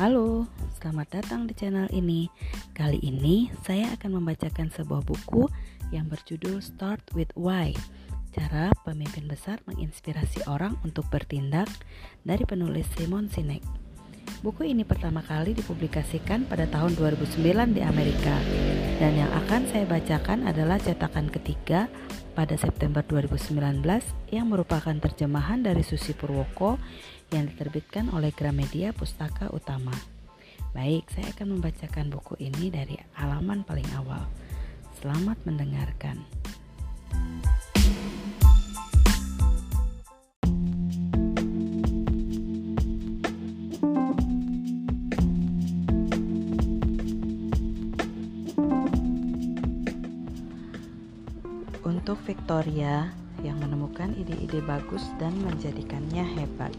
Halo, selamat datang di channel ini. Kali ini saya akan membacakan sebuah buku yang berjudul Start with Why. Cara pemimpin besar menginspirasi orang untuk bertindak dari penulis Simon Sinek. Buku ini pertama kali dipublikasikan pada tahun 2009 di Amerika dan yang akan saya bacakan adalah cetakan ketiga pada September 2019 yang merupakan terjemahan dari Susi Purwoko yang diterbitkan oleh Gramedia Pustaka Utama. Baik, saya akan membacakan buku ini dari halaman paling awal. Selamat mendengarkan. Victoria yang menemukan ide-ide bagus dan menjadikannya hebat.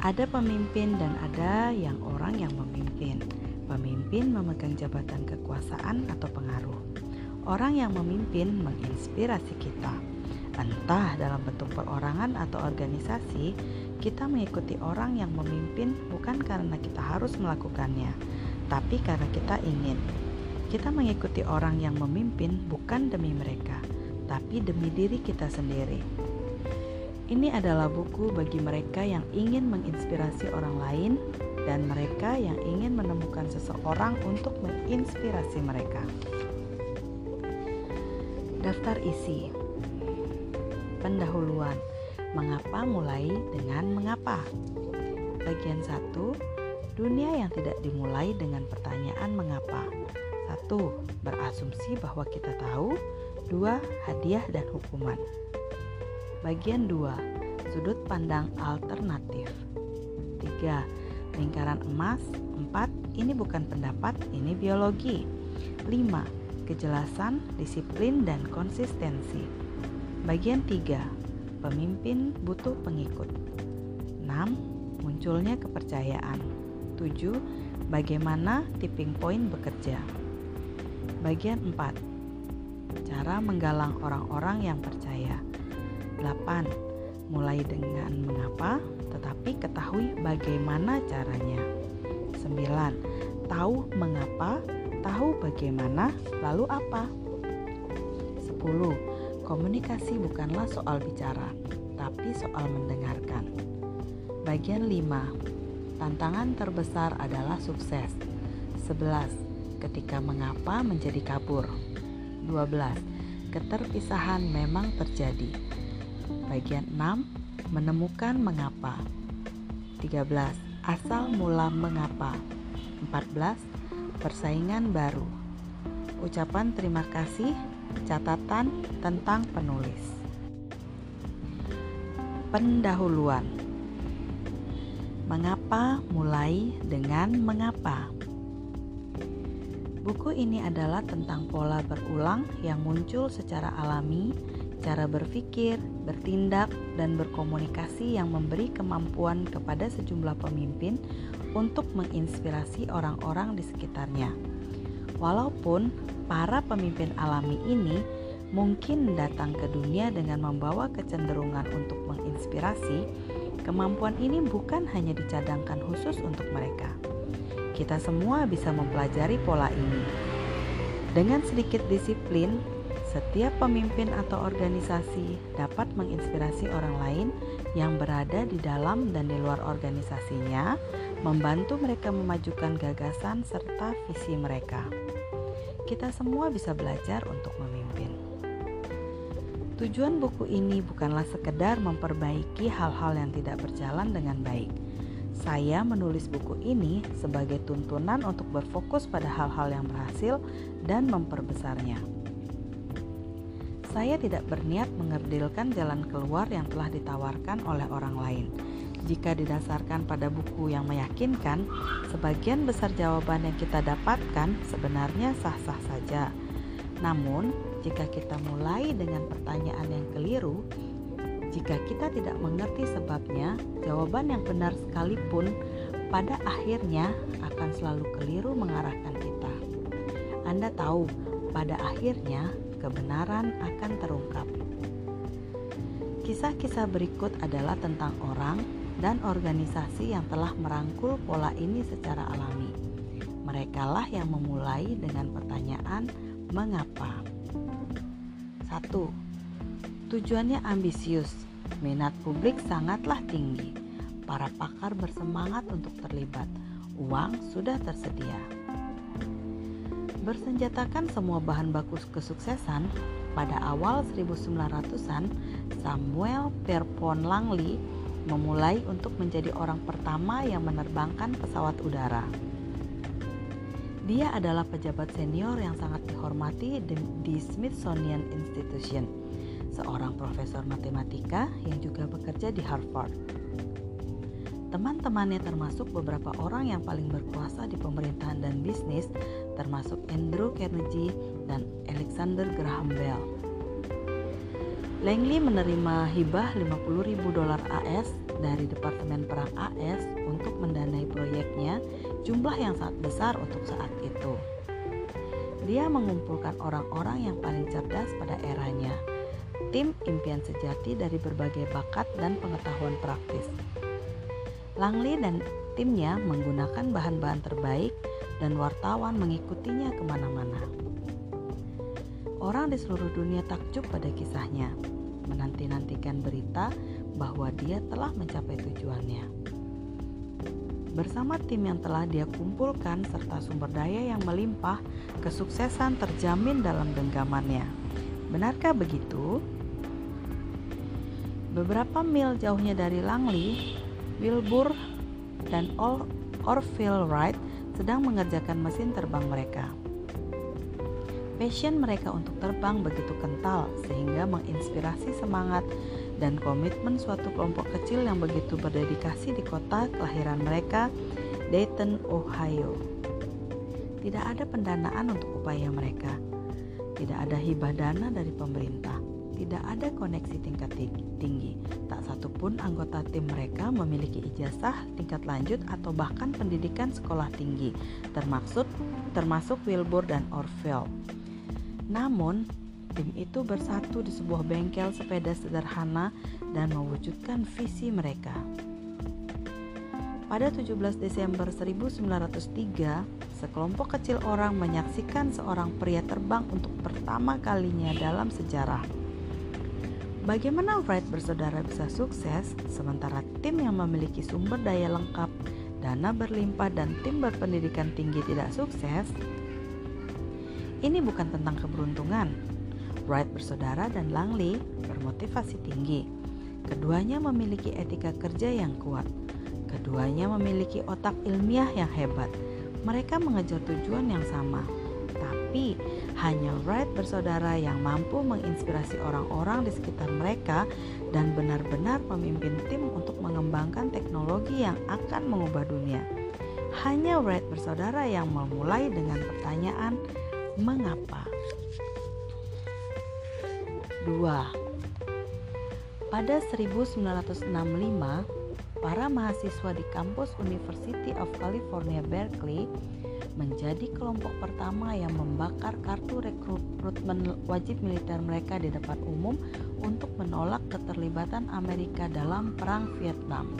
Ada pemimpin dan ada yang orang yang memimpin. Pemimpin memegang jabatan kekuasaan atau pengaruh. Orang yang memimpin menginspirasi kita. Entah dalam bentuk perorangan atau organisasi, kita mengikuti orang yang memimpin bukan karena kita harus melakukannya, tapi karena kita ingin. Kita mengikuti orang yang memimpin bukan demi mereka, tapi demi diri kita sendiri. Ini adalah buku bagi mereka yang ingin menginspirasi orang lain dan mereka yang ingin menemukan seseorang untuk menginspirasi mereka. Daftar isi Pendahuluan Mengapa mulai dengan mengapa? Bagian 1 Dunia yang tidak dimulai dengan pertanyaan mengapa satu, berasumsi bahwa kita tahu. Dua, hadiah dan hukuman. Bagian dua, sudut pandang alternatif. Tiga, lingkaran emas. Empat, ini bukan pendapat, ini biologi. Lima, kejelasan, disiplin, dan konsistensi. Bagian tiga, pemimpin butuh pengikut. Enam, munculnya kepercayaan. Tujuh, bagaimana tipping point bekerja. Bagian 4. Cara menggalang orang-orang yang percaya. 8. Mulai dengan mengapa, tetapi ketahui bagaimana caranya. 9. Tahu mengapa, tahu bagaimana, lalu apa. 10. Komunikasi bukanlah soal bicara, tapi soal mendengarkan. Bagian 5. Tantangan terbesar adalah sukses. 11 ketika mengapa menjadi kabur. 12. Keterpisahan memang terjadi. Bagian 6. Menemukan mengapa. 13. Asal mula mengapa. 14. Persaingan baru. Ucapan terima kasih, catatan tentang penulis. Pendahuluan. Mengapa mulai dengan mengapa? Buku ini adalah tentang pola berulang yang muncul secara alami, cara berpikir, bertindak, dan berkomunikasi yang memberi kemampuan kepada sejumlah pemimpin untuk menginspirasi orang-orang di sekitarnya. Walaupun para pemimpin alami ini mungkin datang ke dunia dengan membawa kecenderungan untuk menginspirasi, kemampuan ini bukan hanya dicadangkan khusus untuk mereka kita semua bisa mempelajari pola ini. Dengan sedikit disiplin, setiap pemimpin atau organisasi dapat menginspirasi orang lain yang berada di dalam dan di luar organisasinya, membantu mereka memajukan gagasan serta visi mereka. Kita semua bisa belajar untuk memimpin. Tujuan buku ini bukanlah sekedar memperbaiki hal-hal yang tidak berjalan dengan baik, saya menulis buku ini sebagai tuntunan untuk berfokus pada hal-hal yang berhasil dan memperbesarnya. Saya tidak berniat mengerdilkan jalan keluar yang telah ditawarkan oleh orang lain. Jika didasarkan pada buku yang meyakinkan, sebagian besar jawaban yang kita dapatkan sebenarnya sah-sah saja. Namun, jika kita mulai dengan pertanyaan yang keliru, jika kita tidak mengerti sebabnya, jawaban yang benar sekalipun pada akhirnya akan selalu keliru mengarahkan kita. Anda tahu, pada akhirnya kebenaran akan terungkap. Kisah-kisah berikut adalah tentang orang, dan organisasi yang telah merangkul pola ini secara alami. Merekalah yang memulai dengan pertanyaan mengapa. 1. Tujuannya ambisius, minat publik sangatlah tinggi. Para pakar bersemangat untuk terlibat. Uang sudah tersedia. Bersenjatakan semua bahan baku kesuksesan, pada awal 1900-an, Samuel Pierpont Langley memulai untuk menjadi orang pertama yang menerbangkan pesawat udara. Dia adalah pejabat senior yang sangat dihormati di Smithsonian Institution, seorang profesor matematika yang juga bekerja di Harvard. Teman-temannya termasuk beberapa orang yang paling berkuasa di pemerintahan dan bisnis, termasuk Andrew Carnegie dan Alexander Graham Bell. Langley menerima hibah 50.000 dolar AS dari Departemen Perang AS untuk mendanai proyeknya, jumlah yang sangat besar untuk saat itu. Dia mengumpulkan orang-orang yang paling cerdas pada eranya, tim impian sejati dari berbagai bakat dan pengetahuan praktis. Langley dan timnya menggunakan bahan-bahan terbaik dan wartawan mengikutinya ke mana-mana. Orang di seluruh dunia takjub pada kisahnya, menanti-nantikan berita bahwa dia telah mencapai tujuannya. Bersama tim yang telah dia kumpulkan serta sumber daya yang melimpah, kesuksesan terjamin dalam genggamannya. Benarkah begitu? Beberapa mil jauhnya dari Langley, Wilbur dan Orville Wright sedang mengerjakan mesin terbang mereka. Passion mereka untuk terbang begitu kental sehingga menginspirasi semangat dan komitmen suatu kelompok kecil yang begitu berdedikasi di kota kelahiran mereka, Dayton, Ohio. Tidak ada pendanaan untuk upaya mereka. Tidak ada hibah dana dari pemerintah tidak ada koneksi tingkat tinggi. Tak satupun anggota tim mereka memiliki ijazah tingkat lanjut atau bahkan pendidikan sekolah tinggi, termasuk termasuk Wilbur dan Orville. Namun, tim itu bersatu di sebuah bengkel sepeda sederhana dan mewujudkan visi mereka. Pada 17 Desember 1903, sekelompok kecil orang menyaksikan seorang pria terbang untuk pertama kalinya dalam sejarah. Bagaimana Wright bersaudara bisa sukses sementara tim yang memiliki sumber daya lengkap, dana berlimpah dan tim berpendidikan tinggi tidak sukses? Ini bukan tentang keberuntungan. Wright bersaudara dan Langley bermotivasi tinggi. Keduanya memiliki etika kerja yang kuat. Keduanya memiliki otak ilmiah yang hebat. Mereka mengejar tujuan yang sama, tapi hanya Wright bersaudara yang mampu menginspirasi orang-orang di sekitar mereka dan benar-benar memimpin tim untuk mengembangkan teknologi yang akan mengubah dunia. Hanya Wright bersaudara yang memulai dengan pertanyaan mengapa. 2. Pada 1965, para mahasiswa di kampus University of California Berkeley menjadi kelompok pertama yang membakar kartu rekrutmen wajib militer mereka di depan umum untuk menolak keterlibatan Amerika dalam Perang Vietnam.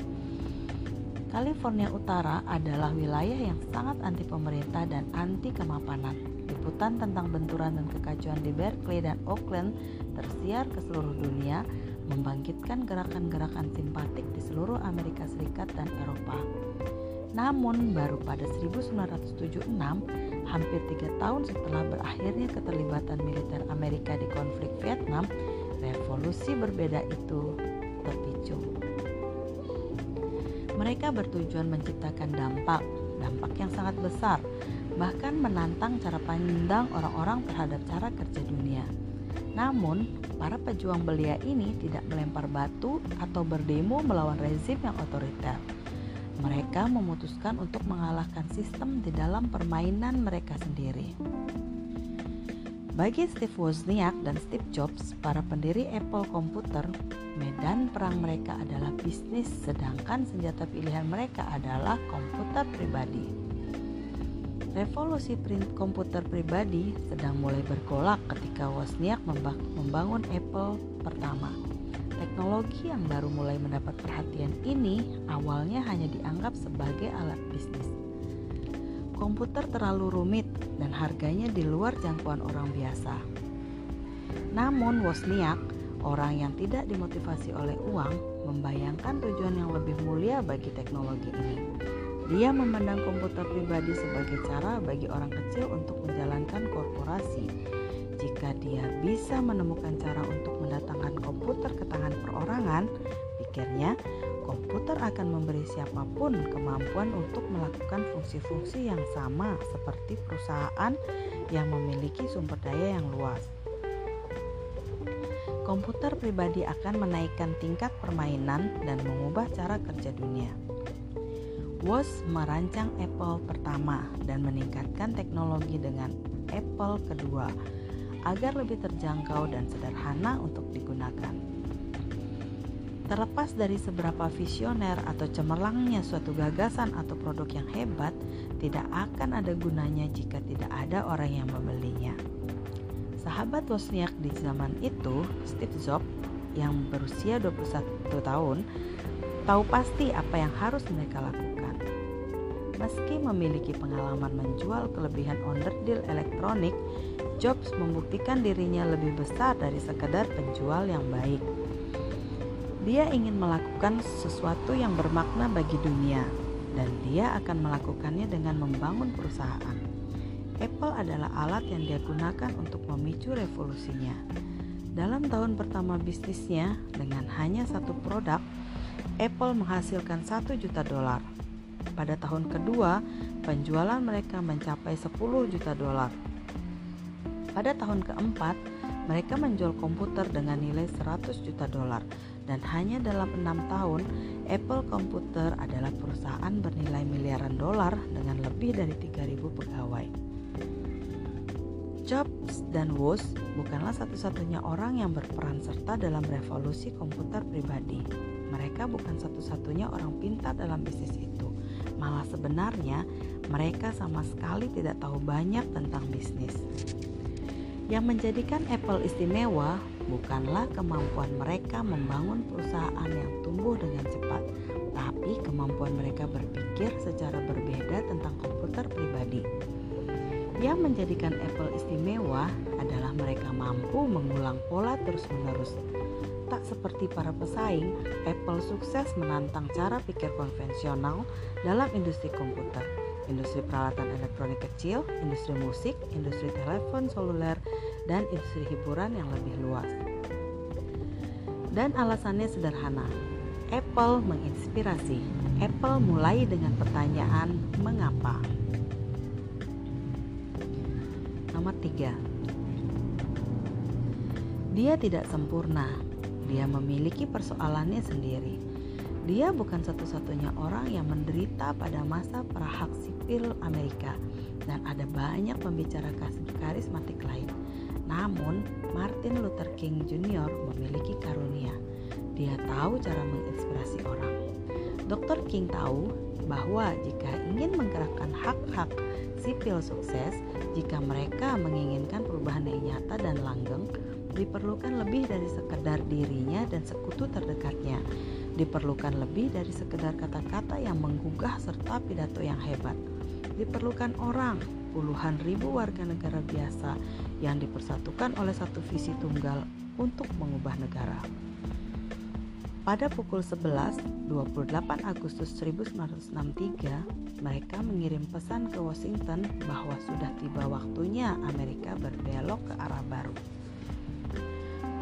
California Utara adalah wilayah yang sangat anti pemerintah dan anti kemapanan. Liputan tentang benturan dan kekacauan di Berkeley dan Oakland tersiar ke seluruh dunia, membangkitkan gerakan-gerakan simpatik di seluruh Amerika Serikat dan Eropa. Namun baru pada 1976, hampir tiga tahun setelah berakhirnya keterlibatan militer Amerika di konflik Vietnam, revolusi berbeda itu terpicu. Mereka bertujuan menciptakan dampak, dampak yang sangat besar, bahkan menantang cara pandang orang-orang terhadap cara kerja dunia. Namun, para pejuang belia ini tidak melempar batu atau berdemo melawan rezim yang otoriter mereka memutuskan untuk mengalahkan sistem di dalam permainan mereka sendiri. Bagi Steve Wozniak dan Steve Jobs, para pendiri Apple Computer, medan perang mereka adalah bisnis, sedangkan senjata pilihan mereka adalah komputer pribadi. Revolusi print komputer pribadi sedang mulai bergolak ketika Wozniak membangun Apple pertama. Teknologi yang baru mulai mendapat perhatian ini awalnya hanya dianggap sebagai alat bisnis. Komputer terlalu rumit dan harganya di luar jangkauan orang biasa. Namun Wozniak, orang yang tidak dimotivasi oleh uang, membayangkan tujuan yang lebih mulia bagi teknologi ini. Dia memandang komputer pribadi sebagai cara bagi orang kecil untuk menjalankan korporasi jika dia bisa menemukan cara untuk mendatangkan komputer ke tangan perorangan, pikirnya komputer akan memberi siapa pun kemampuan untuk melakukan fungsi-fungsi yang sama seperti perusahaan yang memiliki sumber daya yang luas. Komputer pribadi akan menaikkan tingkat permainan dan mengubah cara kerja dunia. Woz merancang Apple pertama dan meningkatkan teknologi dengan Apple kedua agar lebih terjangkau dan sederhana untuk digunakan. Terlepas dari seberapa visioner atau cemerlangnya suatu gagasan atau produk yang hebat, tidak akan ada gunanya jika tidak ada orang yang membelinya. Sahabat Wozniak di zaman itu, Steve Jobs, yang berusia 21 tahun, tahu pasti apa yang harus mereka lakukan. Meski memiliki pengalaman menjual kelebihan onderdil elektronik, Jobs membuktikan dirinya lebih besar dari sekedar penjual yang baik. Dia ingin melakukan sesuatu yang bermakna bagi dunia, dan dia akan melakukannya dengan membangun perusahaan. Apple adalah alat yang dia gunakan untuk memicu revolusinya. Dalam tahun pertama bisnisnya, dengan hanya satu produk, Apple menghasilkan 1 juta dolar. Pada tahun kedua, penjualan mereka mencapai 10 juta dolar pada tahun keempat, mereka menjual komputer dengan nilai 100 juta dolar dan hanya dalam enam tahun, Apple Computer adalah perusahaan bernilai miliaran dolar dengan lebih dari 3.000 pegawai. Jobs dan Woz bukanlah satu-satunya orang yang berperan serta dalam revolusi komputer pribadi. Mereka bukan satu-satunya orang pintar dalam bisnis itu. Malah sebenarnya mereka sama sekali tidak tahu banyak tentang bisnis. Yang menjadikan Apple istimewa bukanlah kemampuan mereka membangun perusahaan yang tumbuh dengan cepat, tapi kemampuan mereka berpikir secara berbeda tentang komputer pribadi. Yang menjadikan Apple istimewa adalah mereka mampu mengulang pola terus-menerus. Tak seperti para pesaing, Apple sukses menantang cara pikir konvensional dalam industri komputer industri peralatan elektronik kecil, industri musik, industri telepon seluler, dan industri hiburan yang lebih luas. Dan alasannya sederhana. Apple menginspirasi. Apple mulai dengan pertanyaan mengapa. Nomor 3. Dia tidak sempurna. Dia memiliki persoalannya sendiri dia bukan satu-satunya orang yang menderita pada masa perahak sipil Amerika dan ada banyak pembicara karismatik lain. Namun, Martin Luther King Jr. memiliki karunia. Dia tahu cara menginspirasi orang. Dr. King tahu bahwa jika ingin menggerakkan hak-hak sipil sukses, jika mereka menginginkan perubahan yang nyata dan langgeng, diperlukan lebih dari sekedar dirinya dan sekutu terdekatnya Diperlukan lebih dari sekedar kata-kata yang menggugah serta pidato yang hebat. Diperlukan orang, puluhan ribu warga negara biasa yang dipersatukan oleh satu visi tunggal untuk mengubah negara. Pada pukul 11, 28 Agustus 1963, mereka mengirim pesan ke Washington bahwa sudah tiba waktunya Amerika berbelok ke arah baru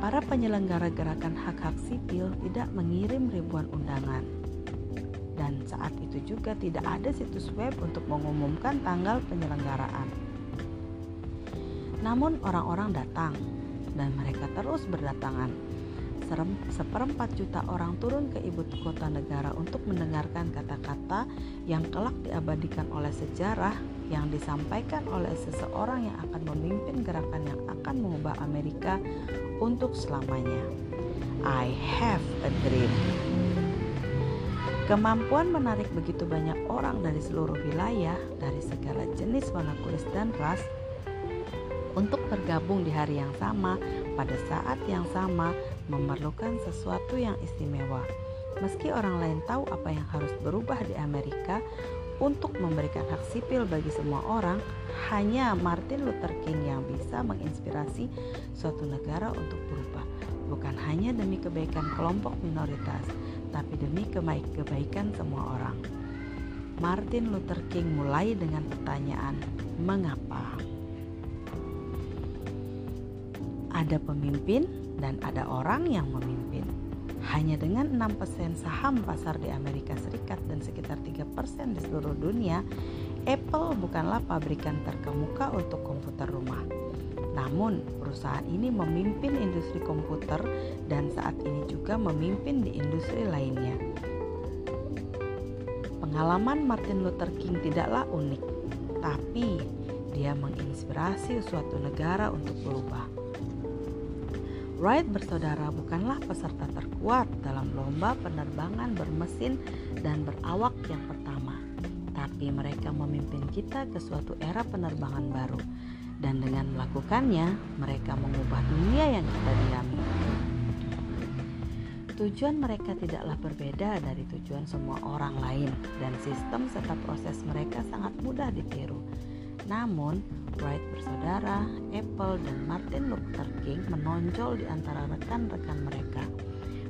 para penyelenggara gerakan hak-hak sipil tidak mengirim ribuan undangan. Dan saat itu juga tidak ada situs web untuk mengumumkan tanggal penyelenggaraan. Namun orang-orang datang dan mereka terus berdatangan. Seperempat juta orang turun ke ibu kota negara untuk mendengarkan kata-kata yang kelak diabadikan oleh sejarah yang disampaikan oleh seseorang yang akan memimpin gerakan yang akan mengubah Amerika untuk selamanya. I have a dream. Kemampuan menarik begitu banyak orang dari seluruh wilayah, dari segala jenis warna kulit dan ras, untuk bergabung di hari yang sama pada saat yang sama memerlukan sesuatu yang istimewa. Meski orang lain tahu apa yang harus berubah di Amerika untuk memberikan hak sipil bagi semua orang, hanya Martin Luther King yang bisa menginspirasi suatu negara untuk berubah, bukan hanya demi kebaikan kelompok minoritas, tapi demi kebaikan semua orang. Martin Luther King mulai dengan pertanyaan, "Mengapa?" Ada pemimpin dan ada orang yang memimpin. Hanya dengan 6% saham pasar di Amerika Serikat dan sekitar 3% di seluruh dunia, Apple bukanlah pabrikan terkemuka untuk komputer rumah. Namun, perusahaan ini memimpin industri komputer dan saat ini juga memimpin di industri lainnya. Pengalaman Martin Luther King tidaklah unik, tapi dia menginspirasi suatu negara untuk berubah. Wright bersaudara bukanlah peserta terkuat dalam lomba penerbangan bermesin dan berawak yang pertama, tapi mereka memimpin kita ke suatu era penerbangan baru, dan dengan melakukannya, mereka mengubah dunia yang kita diami. Tujuan mereka tidaklah berbeda dari tujuan semua orang lain, dan sistem serta proses mereka sangat mudah ditiru. Namun, Wright bersaudara, Apple, dan Martin Luther King menonjol di antara rekan-rekan mereka.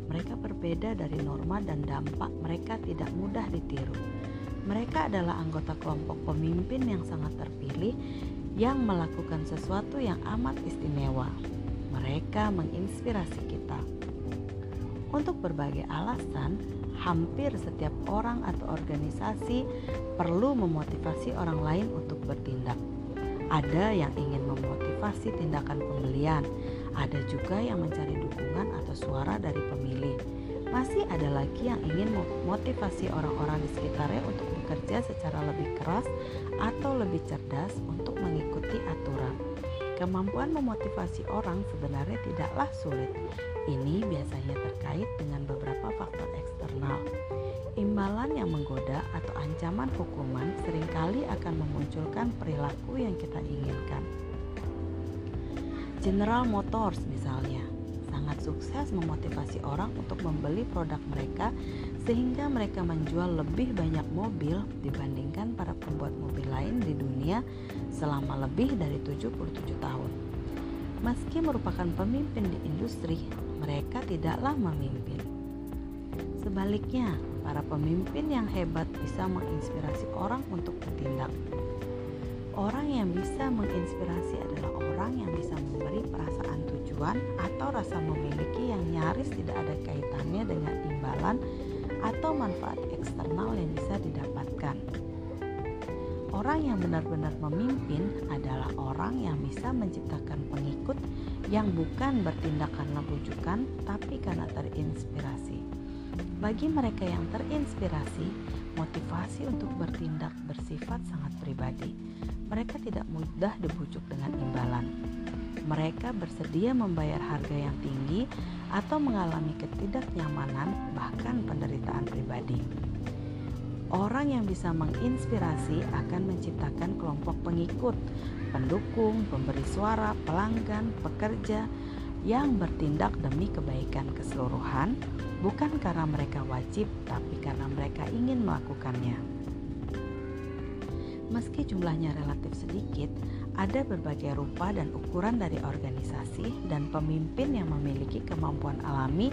Mereka berbeda dari norma dan dampak mereka tidak mudah ditiru. Mereka adalah anggota kelompok pemimpin yang sangat terpilih yang melakukan sesuatu yang amat istimewa. Mereka menginspirasi kita. Untuk berbagai alasan, hampir setiap orang atau organisasi perlu memotivasi orang lain untuk bertindak. Ada yang ingin memotivasi tindakan pembelian, ada juga yang mencari dukungan atau suara dari pemilih. Masih ada lagi yang ingin memotivasi orang-orang di sekitarnya untuk bekerja secara lebih keras atau lebih cerdas untuk mengikuti aturan. Kemampuan memotivasi orang sebenarnya tidaklah sulit. Ini biasanya terkait dengan beberapa. Imbalan yang menggoda atau ancaman hukuman sering kali akan memunculkan perilaku yang kita inginkan. General Motors misalnya sangat sukses memotivasi orang untuk membeli produk mereka sehingga mereka menjual lebih banyak mobil dibandingkan para pembuat mobil lain di dunia selama lebih dari 77 tahun. Meski merupakan pemimpin di industri, mereka tidaklah memimpin. Sebaliknya, para pemimpin yang hebat bisa menginspirasi orang untuk bertindak. Orang yang bisa menginspirasi adalah orang yang bisa memberi perasaan tujuan atau rasa memiliki yang nyaris tidak ada kaitannya dengan imbalan atau manfaat eksternal yang bisa didapatkan. Orang yang benar-benar memimpin adalah orang yang bisa menciptakan pengikut yang bukan bertindak karena bujukan, tapi karena terinspirasi. Bagi mereka yang terinspirasi, motivasi untuk bertindak bersifat sangat pribadi. Mereka tidak mudah dibujuk dengan imbalan. Mereka bersedia membayar harga yang tinggi atau mengalami ketidaknyamanan, bahkan penderitaan pribadi. Orang yang bisa menginspirasi akan menciptakan kelompok pengikut, pendukung, pemberi suara, pelanggan, pekerja, yang bertindak demi kebaikan keseluruhan, bukan karena mereka wajib, tapi karena mereka ingin melakukannya. Meski jumlahnya relatif sedikit, ada berbagai rupa dan ukuran dari organisasi dan pemimpin yang memiliki kemampuan alami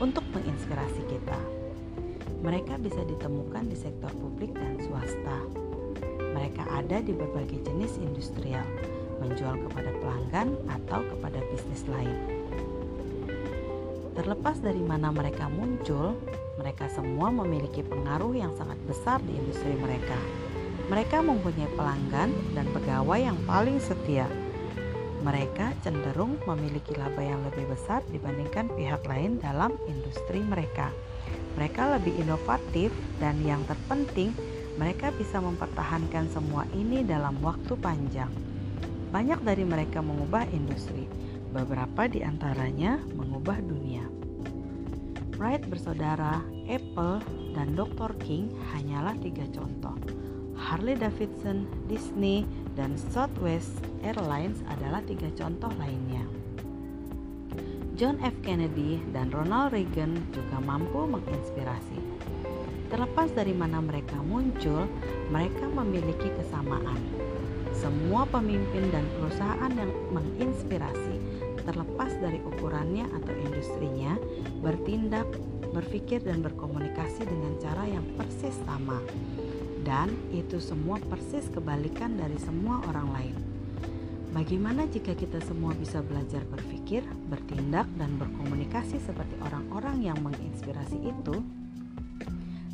untuk menginspirasi kita. Mereka bisa ditemukan di sektor publik dan swasta. Mereka ada di berbagai jenis industrial, menjual kepada pelanggan atau kepada bisnis lain. Terlepas dari mana mereka muncul, mereka semua memiliki pengaruh yang sangat besar di industri mereka. Mereka mempunyai pelanggan dan pegawai yang paling setia. Mereka cenderung memiliki laba yang lebih besar dibandingkan pihak lain dalam industri mereka. Mereka lebih inovatif, dan yang terpenting, mereka bisa mempertahankan semua ini dalam waktu panjang. Banyak dari mereka mengubah industri, beberapa di antaranya mengubah dunia. Wright bersaudara, Apple, dan Dr. King hanyalah tiga contoh. Harley Davidson, Disney, dan Southwest Airlines adalah tiga contoh lainnya. John F. Kennedy dan Ronald Reagan juga mampu menginspirasi. Terlepas dari mana mereka muncul, mereka memiliki kesamaan. Semua pemimpin dan perusahaan yang menginspirasi, terlepas dari ukurannya atau industrinya, bertindak, berpikir, dan berkomunikasi dengan cara yang persis sama. Dan itu semua persis kebalikan dari semua orang lain. Bagaimana jika kita semua bisa belajar berpikir, bertindak, dan berkomunikasi seperti orang-orang yang menginspirasi itu?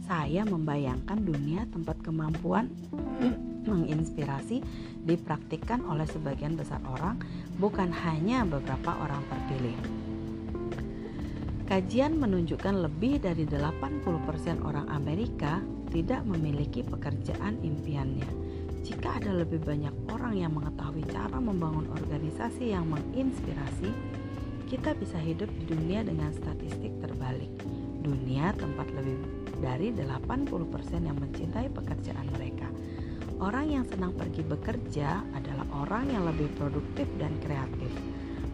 Saya membayangkan dunia tempat kemampuan menginspirasi dipraktikkan oleh sebagian besar orang, bukan hanya beberapa orang terpilih. Kajian menunjukkan lebih dari 80% orang Amerika tidak memiliki pekerjaan impiannya jika ada lebih banyak orang yang mengetahui cara membangun organisasi yang menginspirasi, kita bisa hidup di dunia dengan statistik terbalik. Dunia tempat lebih dari 80% yang mencintai pekerjaan mereka. Orang yang senang pergi bekerja adalah orang yang lebih produktif dan kreatif.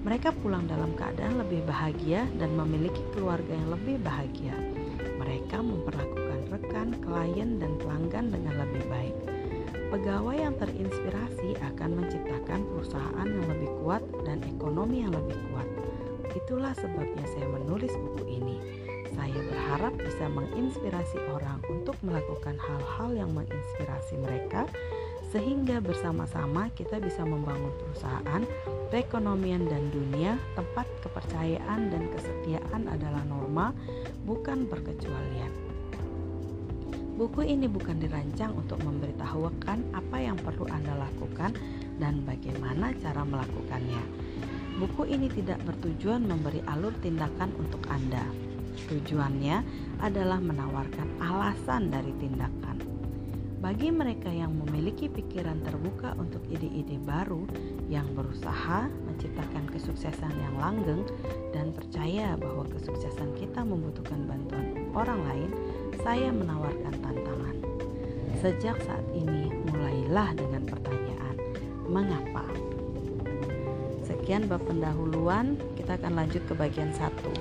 Mereka pulang dalam keadaan lebih bahagia dan memiliki keluarga yang lebih bahagia. Mereka memperlakukan rekan, klien, dan pelanggan dengan lebih baik Pegawai yang terinspirasi akan menciptakan perusahaan yang lebih kuat dan ekonomi yang lebih kuat. Itulah sebabnya saya menulis buku ini. Saya berharap bisa menginspirasi orang untuk melakukan hal-hal yang menginspirasi mereka, sehingga bersama-sama kita bisa membangun perusahaan, perekonomian, dan dunia tempat kepercayaan dan kesetiaan adalah norma, bukan perkecualian. Buku ini bukan dirancang untuk memberitahukan apa yang perlu Anda lakukan dan bagaimana cara melakukannya. Buku ini tidak bertujuan memberi alur tindakan untuk Anda. Tujuannya adalah menawarkan alasan dari tindakan. Bagi mereka yang memiliki pikiran terbuka untuk ide-ide baru, yang berusaha menciptakan kesuksesan yang langgeng, dan percaya bahwa kesuksesan kita membutuhkan bantuan orang lain, saya menawarkan tantangan. Sejak saat ini, mulailah dengan pertanyaan, "Mengapa?" Sekian bab pendahuluan, kita akan lanjut ke bagian satu.